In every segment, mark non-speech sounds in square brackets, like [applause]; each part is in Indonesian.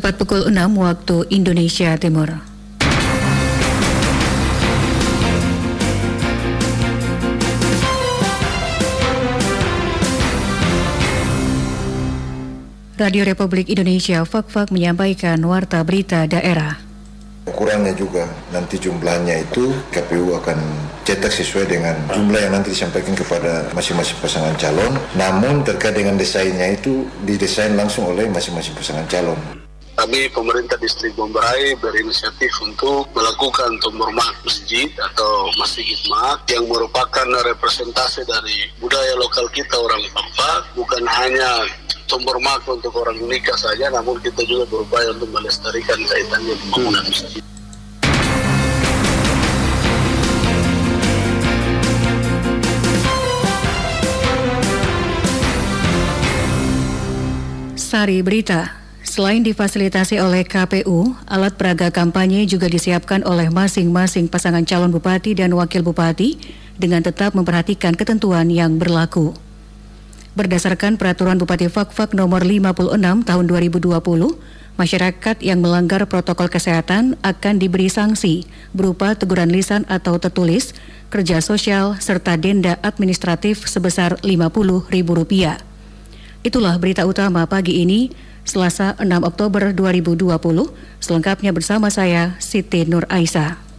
Tepat pukul 6 waktu Indonesia Timur. Radio Republik Indonesia Fak-Fak menyampaikan warta berita daerah. Ukurannya juga nanti jumlahnya itu KPU akan cetak sesuai dengan jumlah yang nanti disampaikan kepada masing-masing pasangan calon. Namun terkait dengan desainnya itu didesain langsung oleh masing-masing pasangan calon kami pemerintah distrik Bomberai berinisiatif untuk melakukan tumor mak masjid atau masjid mak yang merupakan representasi dari budaya lokal kita orang Papua bukan hanya tumor mak untuk orang nikah saja namun kita juga berupaya untuk melestarikan kaitannya pembangunan masjid. Sari Berita Selain difasilitasi oleh KPU, alat peraga kampanye juga disiapkan oleh masing-masing pasangan calon bupati dan wakil bupati dengan tetap memperhatikan ketentuan yang berlaku. Berdasarkan peraturan Bupati Fakfak nomor 56 tahun 2020, masyarakat yang melanggar protokol kesehatan akan diberi sanksi berupa teguran lisan atau tertulis, kerja sosial, serta denda administratif sebesar Rp50.000. Itulah berita utama pagi ini. Selasa 6 Oktober 2020. Selengkapnya bersama saya Siti Nur Aisyah.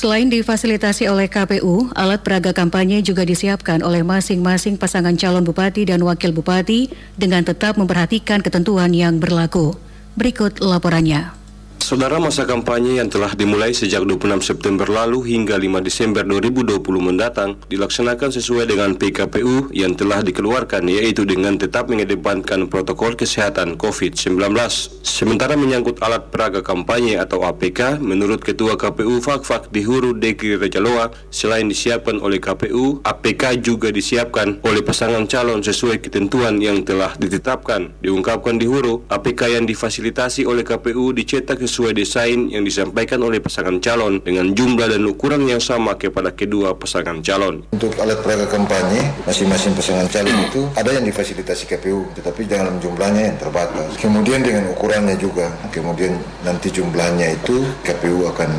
Selain difasilitasi oleh KPU, alat peraga kampanye juga disiapkan oleh masing-masing pasangan calon bupati dan wakil bupati dengan tetap memperhatikan ketentuan yang berlaku. Berikut laporannya. Saudara masa kampanye yang telah dimulai sejak 26 September lalu hingga 5 Desember 2020 mendatang dilaksanakan sesuai dengan PKPU yang telah dikeluarkan yaitu dengan tetap mengedepankan protokol kesehatan COVID-19. Sementara menyangkut alat peraga kampanye atau APK, menurut Ketua KPU Fakfak di Huru Dekri Rejaloa, selain disiapkan oleh KPU, APK juga disiapkan oleh pasangan calon sesuai ketentuan yang telah ditetapkan. Diungkapkan di Huru, APK yang difasilitasi oleh KPU dicetak sesuai desain yang disampaikan oleh pasangan calon dengan jumlah dan ukuran yang sama kepada kedua pasangan calon. Untuk alat peraga kampanye, masing-masing pasangan calon itu ada yang difasilitasi KPU, tetapi dalam jumlahnya yang terbatas. Kemudian dengan ukurannya juga, kemudian nanti jumlahnya itu KPU akan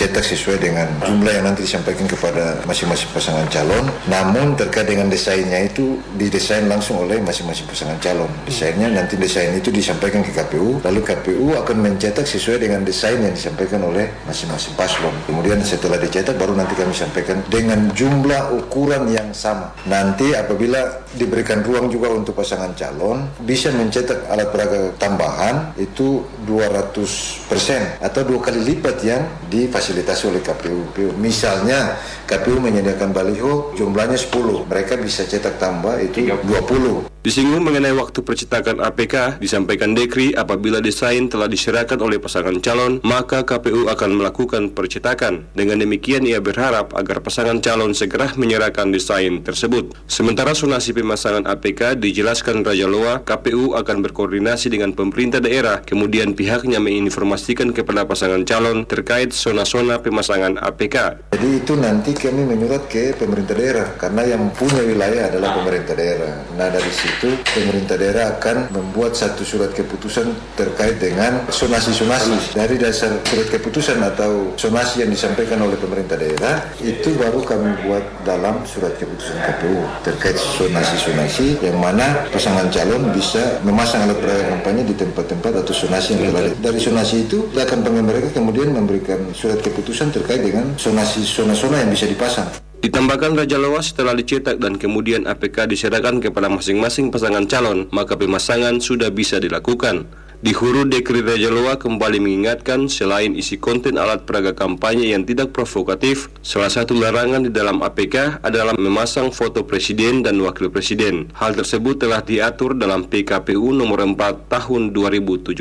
cetak sesuai dengan jumlah yang nanti disampaikan kepada masing-masing pasangan calon. Namun terkait dengan desainnya itu didesain langsung oleh masing-masing pasangan calon. Desainnya nanti desain itu disampaikan ke KPU, lalu KPU akan mencetak sesuai dengan dengan desain yang disampaikan oleh masing-masing paslon. Kemudian setelah dicetak baru nanti kami sampaikan dengan jumlah ukuran yang sama. Nanti apabila diberikan ruang juga untuk pasangan calon bisa mencetak alat peraga tambahan itu 200% atau dua kali lipat yang difasilitasi oleh KPU. Misalnya KPU menyediakan baliho jumlahnya 10, mereka bisa cetak tambah itu 20. Disinggung mengenai waktu percetakan APK, disampaikan Dekri apabila desain telah diserahkan oleh pasangan calon, maka KPU akan melakukan percetakan. Dengan demikian ia berharap agar pasangan calon segera menyerahkan desain tersebut. Sementara sonasi pemasangan APK dijelaskan Raja Loa, KPU akan berkoordinasi dengan pemerintah daerah, kemudian pihaknya menginformasikan kepada pasangan calon terkait zona-zona pemasangan APK. Jadi itu nanti kami menyurat ke pemerintah daerah, karena yang punya wilayah adalah pemerintah daerah. Nah dari sini itu pemerintah daerah akan membuat satu surat keputusan terkait dengan sonasi-sonasi dari dasar surat keputusan atau sonasi yang disampaikan oleh pemerintah daerah itu baru kami buat dalam surat keputusan KPU terkait sonasi-sonasi yang mana pasangan calon bisa memasang alat peraga kampanye di tempat-tempat atau sonasi yang telah dari sonasi itu akan pengen mereka kemudian memberikan surat keputusan terkait dengan sonasi zona-zona yang bisa dipasang. Ditambahkan Raja Lawas setelah dicetak dan kemudian APK diserahkan kepada masing-masing pasangan calon, maka pemasangan sudah bisa dilakukan. Di huru Dekri Raja Loa kembali mengingatkan selain isi konten alat peraga kampanye yang tidak provokatif, salah satu larangan di dalam APK adalah memasang foto presiden dan wakil presiden. Hal tersebut telah diatur dalam PKPU nomor 4 tahun 2017.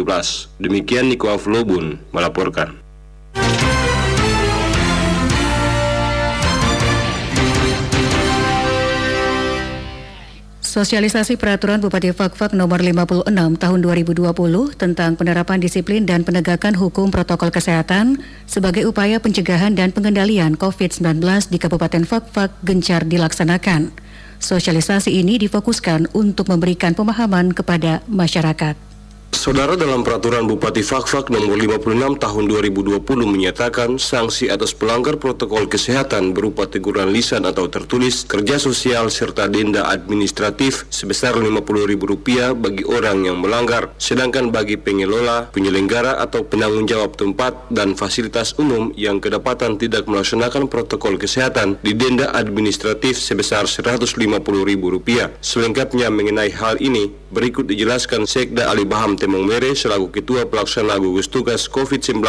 Demikian Niko Aflobun melaporkan. Sosialisasi Peraturan Bupati Fakfak nomor 56 tahun 2020 tentang penerapan disiplin dan penegakan hukum protokol kesehatan sebagai upaya pencegahan dan pengendalian COVID-19 di Kabupaten Fakfak gencar dilaksanakan. Sosialisasi ini difokuskan untuk memberikan pemahaman kepada masyarakat. Saudara dalam peraturan Bupati Fakfak nomor 56 tahun 2020 menyatakan sanksi atas pelanggar protokol kesehatan berupa teguran lisan atau tertulis, kerja sosial serta denda administratif sebesar Rp50.000 bagi orang yang melanggar. Sedangkan bagi pengelola, penyelenggara atau penanggung jawab tempat dan fasilitas umum yang kedapatan tidak melaksanakan protokol kesehatan didenda administratif sebesar Rp150.000. Selengkapnya mengenai hal ini, berikut dijelaskan Sekda Ali Baham Temong Mere selaku Ketua Pelaksana Gugus Tugas COVID-19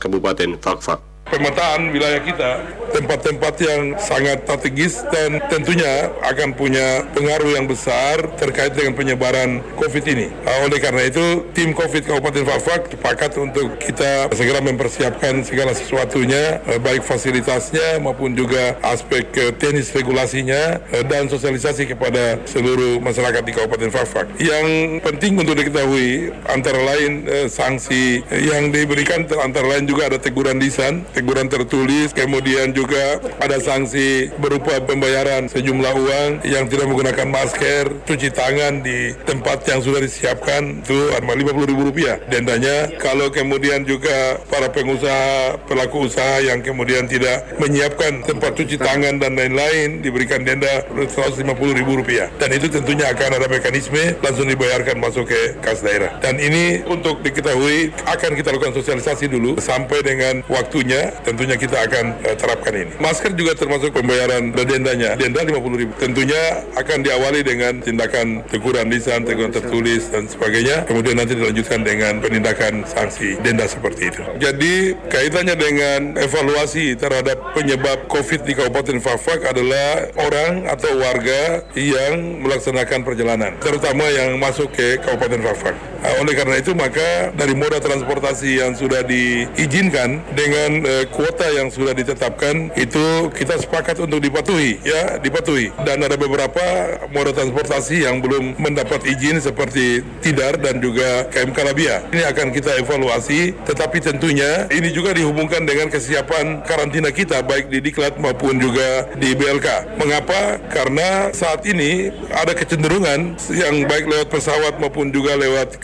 Kabupaten Fakfak pemetaan wilayah kita, tempat-tempat yang sangat strategis dan tentunya akan punya pengaruh yang besar terkait dengan penyebaran COVID ini. Uh, oleh karena itu, tim COVID Kabupaten Fafak sepakat untuk kita segera mempersiapkan segala sesuatunya, uh, baik fasilitasnya maupun juga aspek uh, teknis regulasinya uh, dan sosialisasi kepada seluruh masyarakat di Kabupaten Fafak. Yang penting untuk diketahui antara lain sanksi yang diberikan antara lain juga ada teguran lisan, teguran tertulis, kemudian juga ada sanksi berupa pembayaran sejumlah uang yang tidak menggunakan masker, cuci tangan di tempat yang sudah disiapkan itu rp ribu rupiah. Dendanya kalau kemudian juga para pengusaha, pelaku usaha yang kemudian tidak menyiapkan tempat cuci tangan dan lain-lain diberikan denda rp rupiah. Dan itu tentunya akan ada mekanisme langsung dibayarkan masuk ke kas daerah. Dan ini untuk diketahui akan kita lakukan sosialisasi dulu sampai dengan waktunya tentunya kita akan uh, terapkan ini. Masker juga termasuk pembayaran dendanya, denda 50 ribu. Tentunya akan diawali dengan tindakan teguran lisan, teguran tertulis dan sebagainya. Kemudian nanti dilanjutkan dengan penindakan sanksi denda seperti itu. Jadi kaitannya dengan evaluasi terhadap penyebab COVID di Kabupaten Fafak adalah orang atau warga yang melaksanakan perjalanan, terutama yang masuk ke Kabupaten Fafak. Uh, oleh karena itu maka dari moda transportasi yang sudah diizinkan dengan uh, kuota yang sudah ditetapkan itu kita sepakat untuk dipatuhi ya dipatuhi dan ada beberapa moda transportasi yang belum mendapat izin seperti Tidar dan juga KM Kalabia. Ini akan kita evaluasi tetapi tentunya ini juga dihubungkan dengan kesiapan karantina kita baik di Diklat maupun juga di BLK. Mengapa? Karena saat ini ada kecenderungan yang baik lewat pesawat maupun juga lewat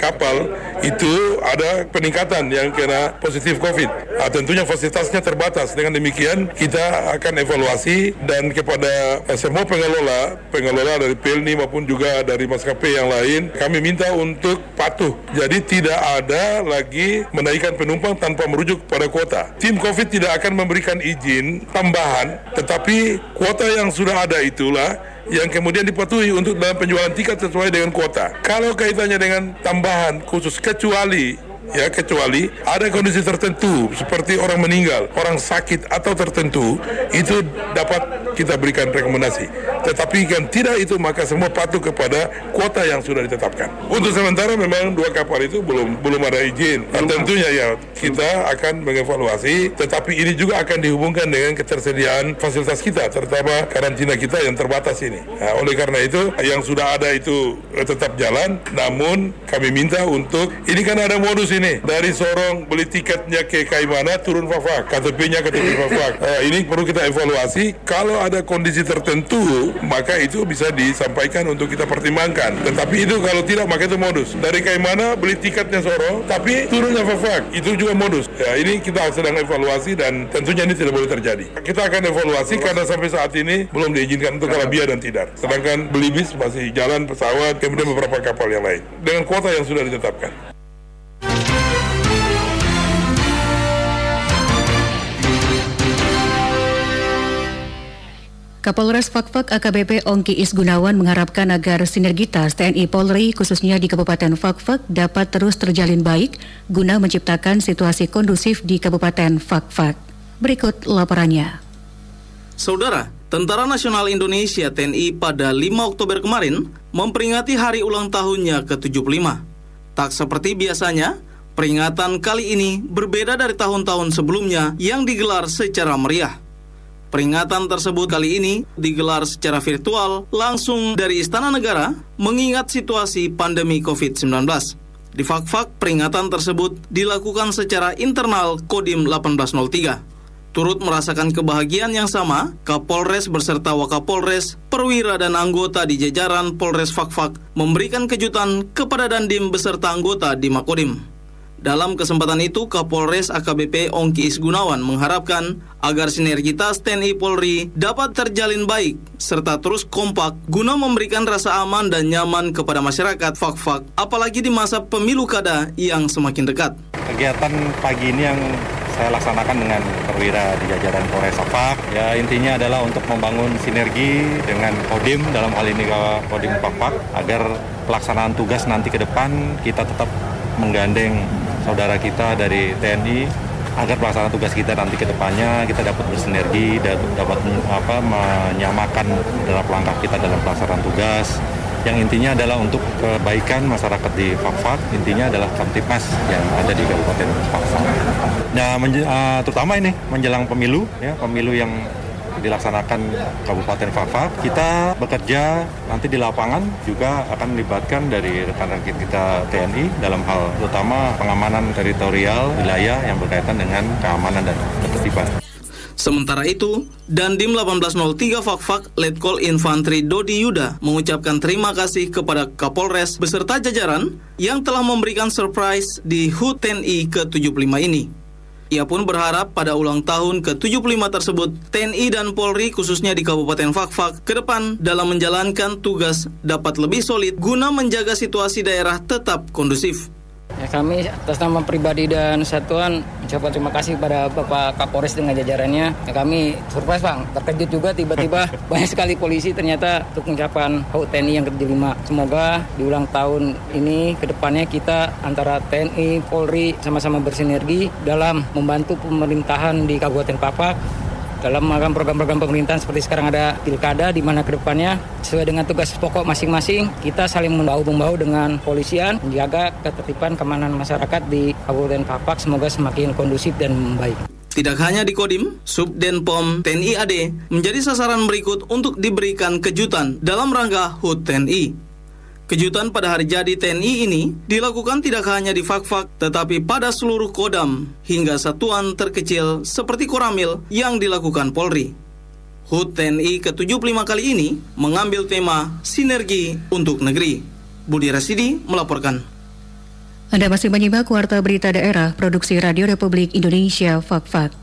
itu ada peningkatan yang kena positif COVID. Nah, tentunya fasilitasnya terbatas. Dengan demikian kita akan evaluasi dan kepada semua pengelola, pengelola dari PLNI maupun juga dari maskapai yang lain, kami minta untuk patuh. Jadi tidak ada lagi menaikkan penumpang tanpa merujuk pada kuota. Tim COVID tidak akan memberikan izin tambahan, tetapi kuota yang sudah ada itulah yang kemudian dipatuhi untuk dalam penjualan tiket sesuai dengan kuota. Kalau kaitannya dengan tambahan khusus kecuali ya kecuali ada kondisi tertentu seperti orang meninggal, orang sakit atau tertentu itu dapat kita berikan rekomendasi. Tetapi kan tidak itu maka semua patuh kepada kuota yang sudah ditetapkan. Untuk sementara memang dua kapal itu belum belum ada izin. Dan tentunya ya kita akan mengevaluasi, tetapi ini juga akan dihubungkan dengan ketersediaan fasilitas kita, terutama karantina kita yang terbatas ini. Nah, oleh karena itu yang sudah ada itu tetap jalan, namun kami minta untuk ini kan ada modus ini dari Sorong beli tiketnya ke Kaimana turun Fafak, KTP-nya KTP Fafak. Uh, [laughs] ini perlu kita evaluasi. Kalau ada kondisi tertentu, maka itu bisa disampaikan untuk kita pertimbangkan. Tetapi itu kalau tidak, maka itu modus. Dari Kaimana beli tiketnya Sorong, tapi turunnya Fafak, itu juga modus. Ya, ini kita sedang evaluasi dan tentunya ini tidak boleh terjadi. Kita akan evaluasi karena sampai saat ini belum diizinkan untuk Kalabia dan Tidar. Sedangkan beli bis masih jalan pesawat, kemudian beberapa kapal yang lain dengan kuota yang sudah ditetapkan. Kapolres Fakfak AKBP Ongki Isgunawan mengharapkan agar sinergitas TNI Polri khususnya di Kabupaten Fakfak dapat terus terjalin baik guna menciptakan situasi kondusif di Kabupaten Fakfak. Berikut laporannya. Saudara, Tentara Nasional Indonesia TNI pada 5 Oktober kemarin memperingati hari ulang tahunnya ke-75. Tak seperti biasanya, peringatan kali ini berbeda dari tahun-tahun sebelumnya yang digelar secara meriah. Peringatan tersebut kali ini digelar secara virtual langsung dari Istana Negara mengingat situasi pandemi COVID-19. Di Fakfak, peringatan tersebut dilakukan secara internal Kodim 1803. Turut merasakan kebahagiaan yang sama, Kapolres beserta Wakapolres, perwira dan anggota di jajaran Polres Fakfak memberikan kejutan kepada Dandim beserta anggota di Makodim. Dalam kesempatan itu, Kapolres AKBP Ongki Isgunawan mengharapkan agar sinergitas TNI Polri dapat terjalin baik serta terus kompak guna memberikan rasa aman dan nyaman kepada masyarakat fak-fak, apalagi di masa pemilu kada yang semakin dekat. Kegiatan pagi ini yang saya laksanakan dengan perwira di jajaran Polres Fak. Ya intinya adalah untuk membangun sinergi dengan Kodim dalam hal ini Kodim Fak agar pelaksanaan tugas nanti ke depan kita tetap menggandeng saudara kita dari TNI agar pelaksanaan tugas kita nanti ke depannya kita dapat bersinergi dan dapat apa menyamakan dalam langkah kita dalam pelaksanaan tugas yang intinya adalah untuk kebaikan masyarakat di Fakfak intinya adalah Kamtipmas yang ada di Kabupaten Fakfak. Nah, uh, terutama ini menjelang pemilu ya, pemilu yang dilaksanakan Kabupaten Fafak. Kita bekerja nanti di lapangan juga akan melibatkan dari rekan-rekan kita TNI dalam hal terutama pengamanan teritorial wilayah yang berkaitan dengan keamanan dan ketertiban. Sementara itu, Dandim 1803 Fakfak Letkol Infantri Dodi Yuda mengucapkan terima kasih kepada Kapolres beserta jajaran yang telah memberikan surprise di HUT TNI ke-75 ini. Ia pun berharap pada ulang tahun ke-75 tersebut, TNI dan Polri khususnya di Kabupaten Fakfak ke depan dalam menjalankan tugas dapat lebih solid guna menjaga situasi daerah tetap kondusif. Ya, kami atas nama pribadi dan satuan mengucapkan terima kasih kepada Bapak Kapolres dengan jajarannya. Ya, kami surprise Bang, terkejut juga tiba-tiba [laughs] banyak sekali polisi ternyata untuk mengucapkan HUT TNI yang ke-5. Semoga di ulang tahun ini ke depannya kita antara TNI, Polri sama-sama bersinergi dalam membantu pemerintahan di Kabupaten Papak dalam melakukan program-program pemerintahan seperti sekarang ada pilkada di mana ke depannya sesuai dengan tugas pokok masing-masing kita saling membahu-membahu dengan polisian menjaga ketertiban keamanan masyarakat di Kabupaten Papak semoga semakin kondusif dan baik. Tidak hanya di Kodim, Subdenpom TNI AD menjadi sasaran berikut untuk diberikan kejutan dalam rangka HUT TNI. Kejutan pada hari jadi TNI ini dilakukan tidak hanya di Fakfak, tetapi pada seluruh kodam hingga satuan terkecil seperti Koramil yang dilakukan Polri. HUT TNI ke-75 kali ini mengambil tema Sinergi untuk Negeri. Budi Rasidi melaporkan. Anda masih menyimak Warta Berita Daerah Produksi Radio Republik Indonesia Fakfak.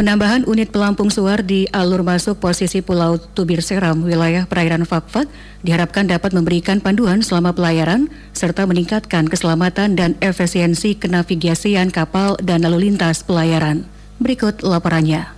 Penambahan unit pelampung suar di alur masuk posisi Pulau Tubir Seram, wilayah perairan Fakfak, diharapkan dapat memberikan panduan selama pelayaran serta meningkatkan keselamatan dan efisiensi kenavigasian kapal dan lalu lintas pelayaran. Berikut laporannya.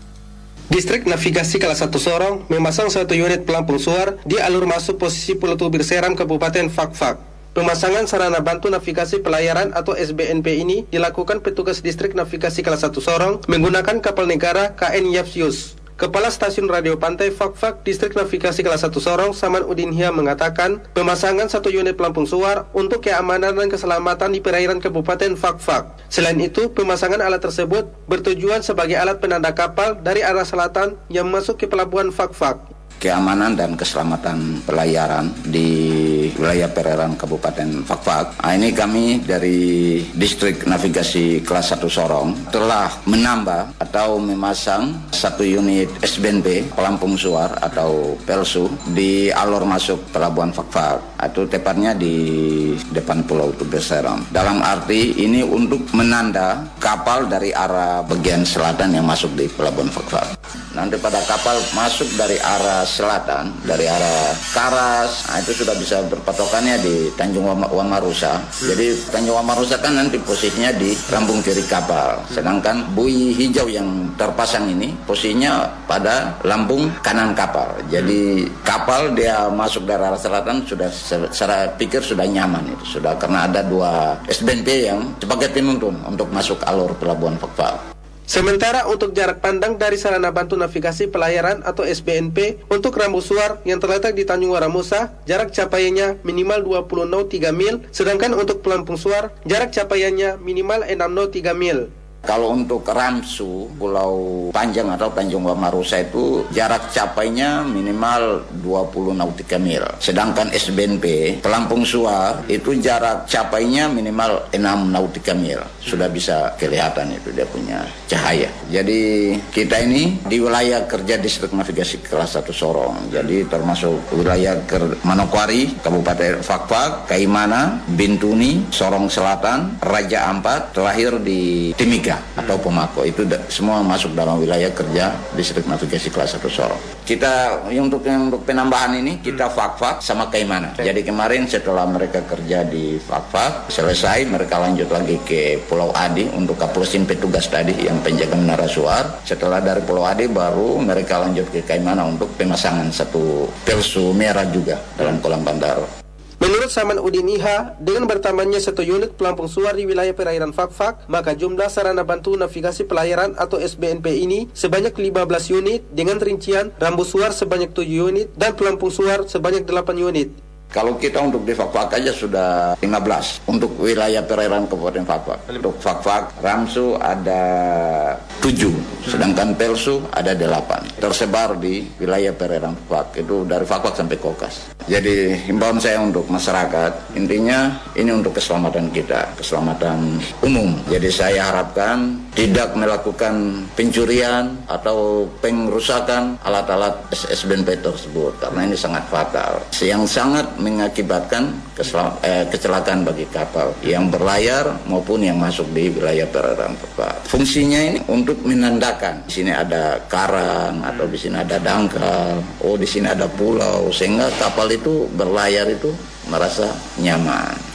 Distrik Navigasi kelas 1 Sorong memasang satu unit pelampung suar di alur masuk posisi Pulau Tubir Seram, Kabupaten Fakfak. Pemasangan sarana bantu navigasi pelayaran atau SBNP ini dilakukan petugas distrik navigasi kelas 1 Sorong menggunakan kapal negara KN Yapsius. Kepala Stasiun Radio Pantai Fakfak Distrik Navigasi Kelas 1 Sorong, Saman Udin Hia mengatakan, pemasangan satu unit pelampung suar untuk keamanan dan keselamatan di perairan Kabupaten Fakfak. Selain itu, pemasangan alat tersebut bertujuan sebagai alat penanda kapal dari arah selatan yang masuk ke pelabuhan Fakfak keamanan dan keselamatan pelayaran di wilayah perairan Kabupaten Fakfak. Nah, ini kami dari Distrik Navigasi Kelas 1 Sorong telah menambah atau memasang satu unit SBNP pelampung suar atau pelsu di alur masuk pelabuhan Fakfak. Itu tepatnya di depan Pulau Tubeseram. Dalam arti ini untuk menanda kapal dari arah bagian selatan yang masuk di pelabuhan Fakfak. Nanti pada kapal masuk dari arah selatan dari arah Karas nah itu sudah bisa berpatokannya di Tanjung Wamarusa. Hmm. jadi Tanjung Wamarusa kan nanti posisinya di lambung kiri kapal. Sedangkan bui hijau yang terpasang ini posisinya pada lambung kanan kapal. Jadi kapal dia masuk dari arah selatan sudah secara pikir sudah nyaman itu. Sudah karena ada dua SBNP yang sebagai penuntun untuk masuk alur pelabuhan Fakfak Sementara untuk jarak pandang dari sarana bantu navigasi pelayaran atau SBNP untuk Rambu Suar yang terletak di Tanjung Waramusa, jarak capaiannya minimal 20 nau 3 mil, sedangkan untuk Pelampung Suar, jarak capaiannya minimal 6 nau 3 mil. Kalau untuk Ramsu, Pulau Panjang atau Tanjung Wamarusa itu jarak capainya minimal 20 nautika mil. Sedangkan SBNP, Pelampung Suar, itu jarak capainya minimal 6 nautika mil. Sudah bisa kelihatan itu dia punya cahaya. Jadi kita ini di wilayah kerja Distrik Navigasi kelas 1 Sorong. Jadi termasuk wilayah Manokwari, Kabupaten Fakfak, Kaimana, Bintuni, Sorong Selatan, Raja Ampat, terakhir di Timika atau Pemako itu semua masuk dalam wilayah kerja distrik navigasi kelas 1 Sorong. Kita untuk yang untuk penambahan ini kita hmm. fak-fak sama Kaimana. Jadi kemarin setelah mereka kerja di fak-fak selesai mereka lanjut lagi ke Pulau Adi untuk kaplusin petugas tadi yang penjaga menara suar. Setelah dari Pulau Adi baru mereka lanjut ke Kaimana untuk pemasangan satu pelsu merah juga dalam kolam bandar. Menurut Saman Udin Iha, dengan bertambahnya satu unit pelampung suar di wilayah perairan Fakfak, maka jumlah sarana bantu navigasi pelayaran atau SBNP ini sebanyak 15 unit dengan rincian rambu suar sebanyak 7 unit dan pelampung suar sebanyak 8 unit. Kalau kita untuk di Fakfak aja sudah 15 untuk wilayah perairan Kabupaten Fakfak. Untuk Fakfak, Ramsu ada 7, sedangkan Pelsu ada 8. Tersebar di wilayah perairan Fakfak, itu dari Fakfak sampai Kokas. Jadi himbauan saya untuk masyarakat, intinya ini untuk keselamatan kita, keselamatan umum. Jadi saya harapkan tidak melakukan pencurian atau pengrusakan alat-alat SBNP tersebut karena ini sangat fatal. Yang sangat mengakibatkan eh, kecelakaan bagi kapal yang berlayar maupun yang masuk di wilayah perairan tepat. Fungsinya ini untuk menandakan di sini ada karang atau di sini ada dangkal, oh di sini ada pulau sehingga kapal itu berlayar itu merasa nyaman.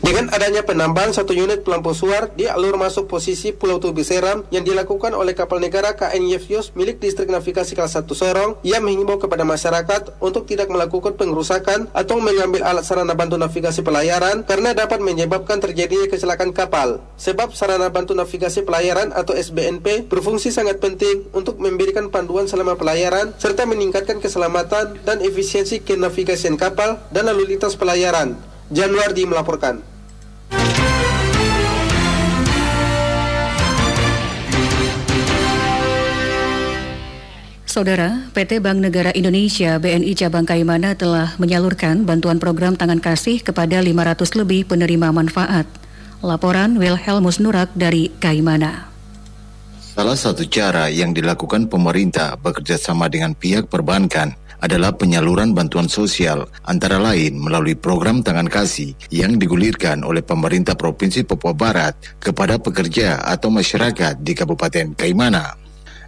Dengan adanya penambahan satu unit pelampung suar di alur masuk posisi Pulau Tubi Seram yang dilakukan oleh kapal negara KN Yefyos milik Distrik Navigasi Kelas 1 Sorong, ia menghimbau kepada masyarakat untuk tidak melakukan pengerusakan atau mengambil alat sarana bantu navigasi pelayaran karena dapat menyebabkan terjadinya kecelakaan kapal. Sebab sarana bantu navigasi pelayaran atau SBNP berfungsi sangat penting untuk memberikan panduan selama pelayaran serta meningkatkan keselamatan dan efisiensi kenavigasian kapal dan lalu lintas pelayaran. Januardi melaporkan. Saudara, PT Bank Negara Indonesia BNI Cabang Kaimana telah menyalurkan bantuan program tangan kasih kepada 500 lebih penerima manfaat. Laporan Wilhelmus Nurak dari Kaimana. Salah satu cara yang dilakukan pemerintah bekerja sama dengan pihak perbankan adalah penyaluran bantuan sosial antara lain melalui program tangan kasih yang digulirkan oleh pemerintah Provinsi Papua Barat kepada pekerja atau masyarakat di Kabupaten Kaimana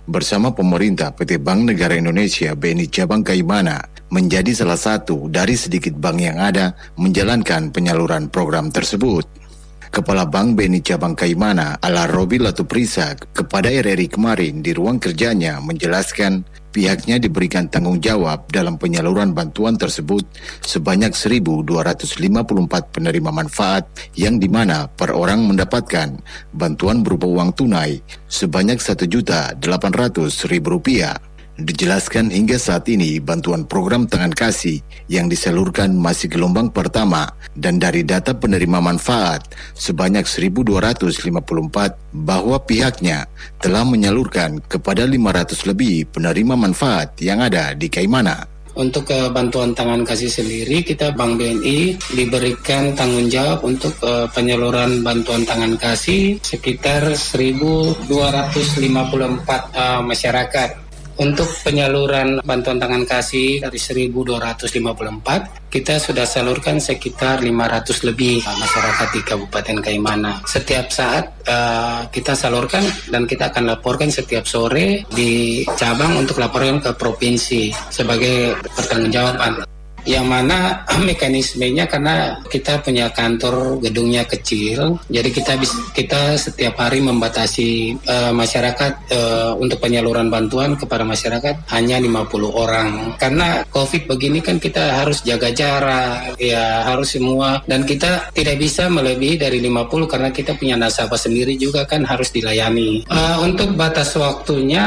bersama pemerintah PT Bank Negara Indonesia BNI Cabang Kaimana menjadi salah satu dari sedikit bank yang ada menjalankan penyaluran program tersebut. Kepala Bank BNI Cabang Kaimana Ala Robi Latuprisa kepada RRI kemarin di ruang kerjanya menjelaskan pihaknya diberikan tanggung jawab dalam penyaluran bantuan tersebut sebanyak 1.254 penerima manfaat yang di mana per orang mendapatkan bantuan berupa uang tunai sebanyak Rp1.800.000. Dijelaskan hingga saat ini bantuan program tangan kasih yang disalurkan masih gelombang pertama dan dari data penerima manfaat sebanyak 1254 bahwa pihaknya telah menyalurkan kepada 500 lebih penerima manfaat yang ada di Kaimana. Untuk uh, bantuan tangan kasih sendiri, kita Bank BNI diberikan tanggung jawab untuk uh, penyaluran bantuan tangan kasih sekitar 1.254 uh, masyarakat untuk penyaluran bantuan tangan kasih dari 1254, kita sudah salurkan sekitar 500 lebih masyarakat di Kabupaten Kaimana. Setiap saat uh, kita salurkan dan kita akan laporkan setiap sore di cabang untuk laporan ke provinsi sebagai pertanggungjawaban. Yang mana [clears throat] mekanismenya karena kita punya kantor gedungnya kecil, jadi kita bisa kita setiap hari membatasi uh, masyarakat uh, untuk penyaluran bantuan kepada masyarakat hanya 50 orang. Karena COVID begini kan kita harus jaga jarak, ya harus semua dan kita tidak bisa melebihi dari 50 karena kita punya nasabah sendiri juga kan harus dilayani. Uh, untuk batas waktunya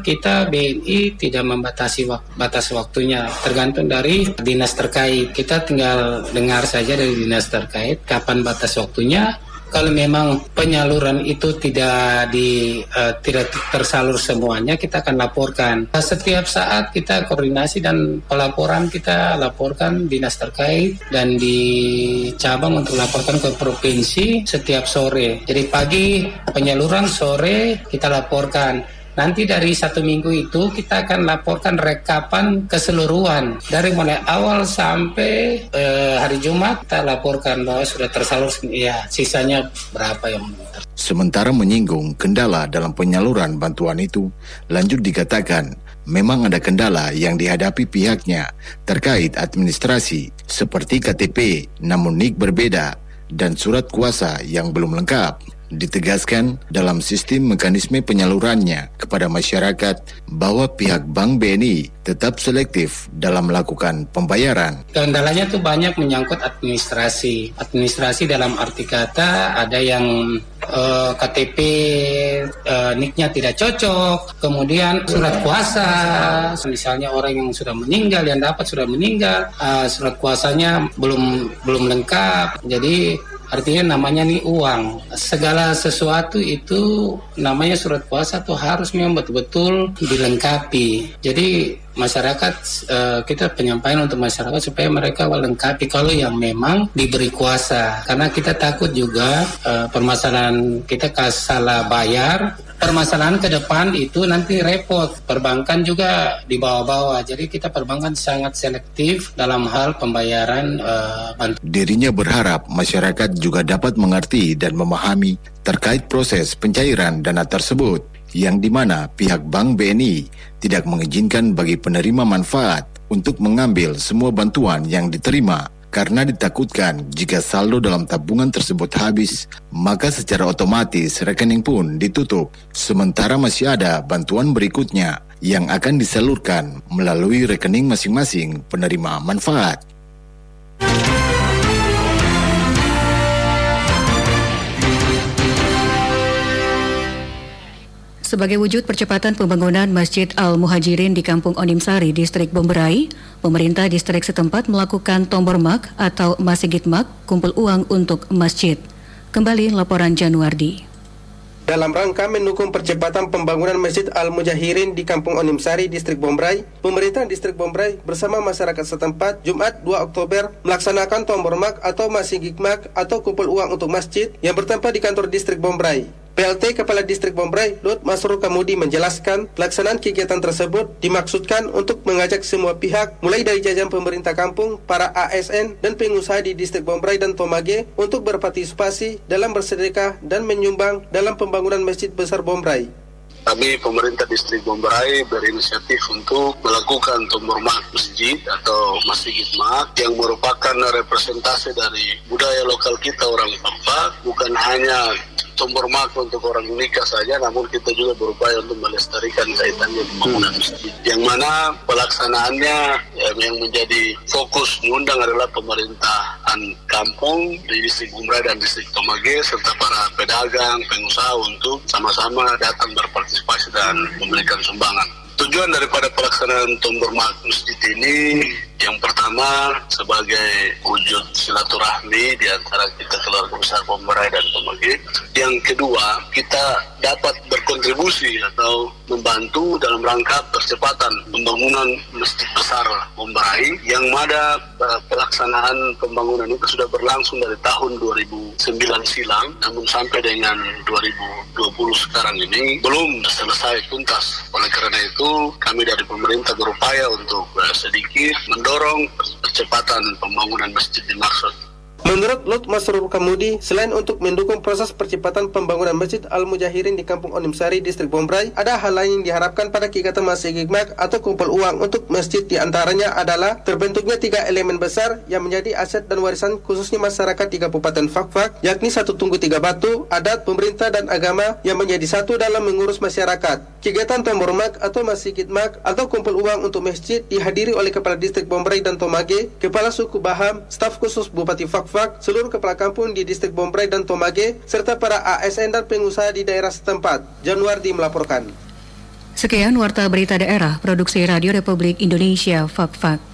kita BNI tidak membatasi wak batas waktunya tergantung dari dinas terkait. Kita tinggal dengar saja dari dinas terkait kapan batas waktunya. Kalau memang penyaluran itu tidak di uh, tidak tersalur semuanya kita akan laporkan. Setiap saat kita koordinasi dan pelaporan kita laporkan dinas terkait dan di cabang untuk laporkan ke provinsi setiap sore. Jadi pagi penyaluran sore kita laporkan Nanti dari satu minggu itu kita akan laporkan rekapan keseluruhan dari mulai awal sampai eh, hari Jumat kita laporkan bahwa sudah tersalur ya sisanya berapa yang Sementara menyinggung kendala dalam penyaluran bantuan itu, lanjut dikatakan memang ada kendala yang dihadapi pihaknya terkait administrasi seperti KTP namun NIK berbeda dan surat kuasa yang belum lengkap. Ditegaskan dalam sistem mekanisme penyalurannya kepada masyarakat bahwa pihak Bank BNI tetap selektif dalam melakukan pembayaran. Kendalanya tuh banyak menyangkut administrasi. Administrasi dalam arti kata ada yang uh, eh, KTP uh, eh, niknya tidak cocok, kemudian surat kuasa, misalnya orang yang sudah meninggal yang dapat sudah meninggal, uh, surat kuasanya belum belum lengkap. Jadi Artinya namanya nih uang. Segala sesuatu itu namanya surat kuasa tuh harus memang betul-betul dilengkapi. Jadi masyarakat uh, kita penyampaian untuk masyarakat supaya mereka melengkapi kalau yang memang diberi kuasa. Karena kita takut juga uh, permasalahan kita salah bayar permasalahan ke depan itu nanti repot. Perbankan juga di bawah-bawah. Jadi kita perbankan sangat selektif dalam hal pembayaran uh. Dirinya berharap masyarakat juga dapat mengerti dan memahami terkait proses pencairan dana tersebut yang di mana pihak Bank BNI tidak mengizinkan bagi penerima manfaat untuk mengambil semua bantuan yang diterima karena ditakutkan jika saldo dalam tabungan tersebut habis, maka secara otomatis rekening pun ditutup. Sementara masih ada bantuan berikutnya yang akan disalurkan melalui rekening masing-masing penerima manfaat. Sebagai wujud percepatan pembangunan Masjid Al-Muhajirin di Kampung Onimsari, Distrik Bomberai, pemerintah distrik setempat melakukan tombor mak atau masigit mak, kumpul uang untuk masjid. Kembali laporan Januardi. Dalam rangka mendukung percepatan pembangunan Masjid Al-Mujahirin di Kampung Onimsari, Distrik Bombray, pemerintah Distrik Bombray bersama masyarakat setempat Jumat 2 Oktober melaksanakan tombor mak atau mak atau kumpul uang untuk masjid yang bertempat di kantor Distrik Bombray. PLT Kepala Distrik Bombray, Lut Masrur Kamudi menjelaskan pelaksanaan kegiatan tersebut dimaksudkan untuk mengajak semua pihak mulai dari jajan pemerintah kampung, para ASN dan pengusaha di Distrik Bombray dan Tomage untuk berpartisipasi dalam bersedekah dan menyumbang dalam pembangunan Masjid Besar Bombray. Kami pemerintah distrik Bombray berinisiatif untuk melakukan tombor mak masjid atau masjid mak yang merupakan representasi dari budaya lokal kita orang Papua bukan hanya tombor mak untuk orang nikah saja, namun kita juga berupaya untuk melestarikan kaitannya pembangunan hmm. masjid. Yang mana pelaksanaannya ya, yang menjadi fokus mengundang adalah pemerintahan kampung di distrik Umrah dan distrik Tomage serta para pedagang, pengusaha untuk sama-sama datang berpartisipasi dan memberikan sumbangan. Tujuan daripada pelaksanaan tombor mak masjid ini yang pertama sebagai wujud silaturahmi di antara kita keluarga besar Bomberai dan Pemagi. Yang kedua, kita dapat berkontribusi atau membantu dalam rangka percepatan pembangunan masjid besar Bomberai yang mana uh, pelaksanaan pembangunan itu sudah berlangsung dari tahun 2009 silam namun sampai dengan 2020 sekarang ini belum selesai tuntas. Oleh karena itu kami dari pemerintah berupaya untuk uh, sedikit mendorong mendorong percepatan pembangunan masjid dimaksud. Menurut Lut Masrur Kamudi, selain untuk mendukung proses percepatan pembangunan Masjid Al-Mujahirin di Kampung Onimsari, Distrik Bombray, ada hal lain yang diharapkan pada kegiatan Masjid Gigmak atau kumpul uang untuk masjid di antaranya adalah terbentuknya tiga elemen besar yang menjadi aset dan warisan khususnya masyarakat di Kabupaten Fakfak, yakni satu tunggu tiga batu, adat, pemerintah, dan agama yang menjadi satu dalam mengurus masyarakat. Kegiatan Tombormak atau Masjid Gigmak atau kumpul uang untuk masjid dihadiri oleh Kepala Distrik Bombray dan Tomage, Kepala Suku Baham, staf khusus Bupati Fakfak, Fak, seluruh kepala kampung di distrik Bombray dan Tomage, serta para ASN dan pengusaha di daerah setempat. Januardi melaporkan. Sekian Warta Berita Daerah, Produksi Radio Republik Indonesia, Fak-Fak. maju,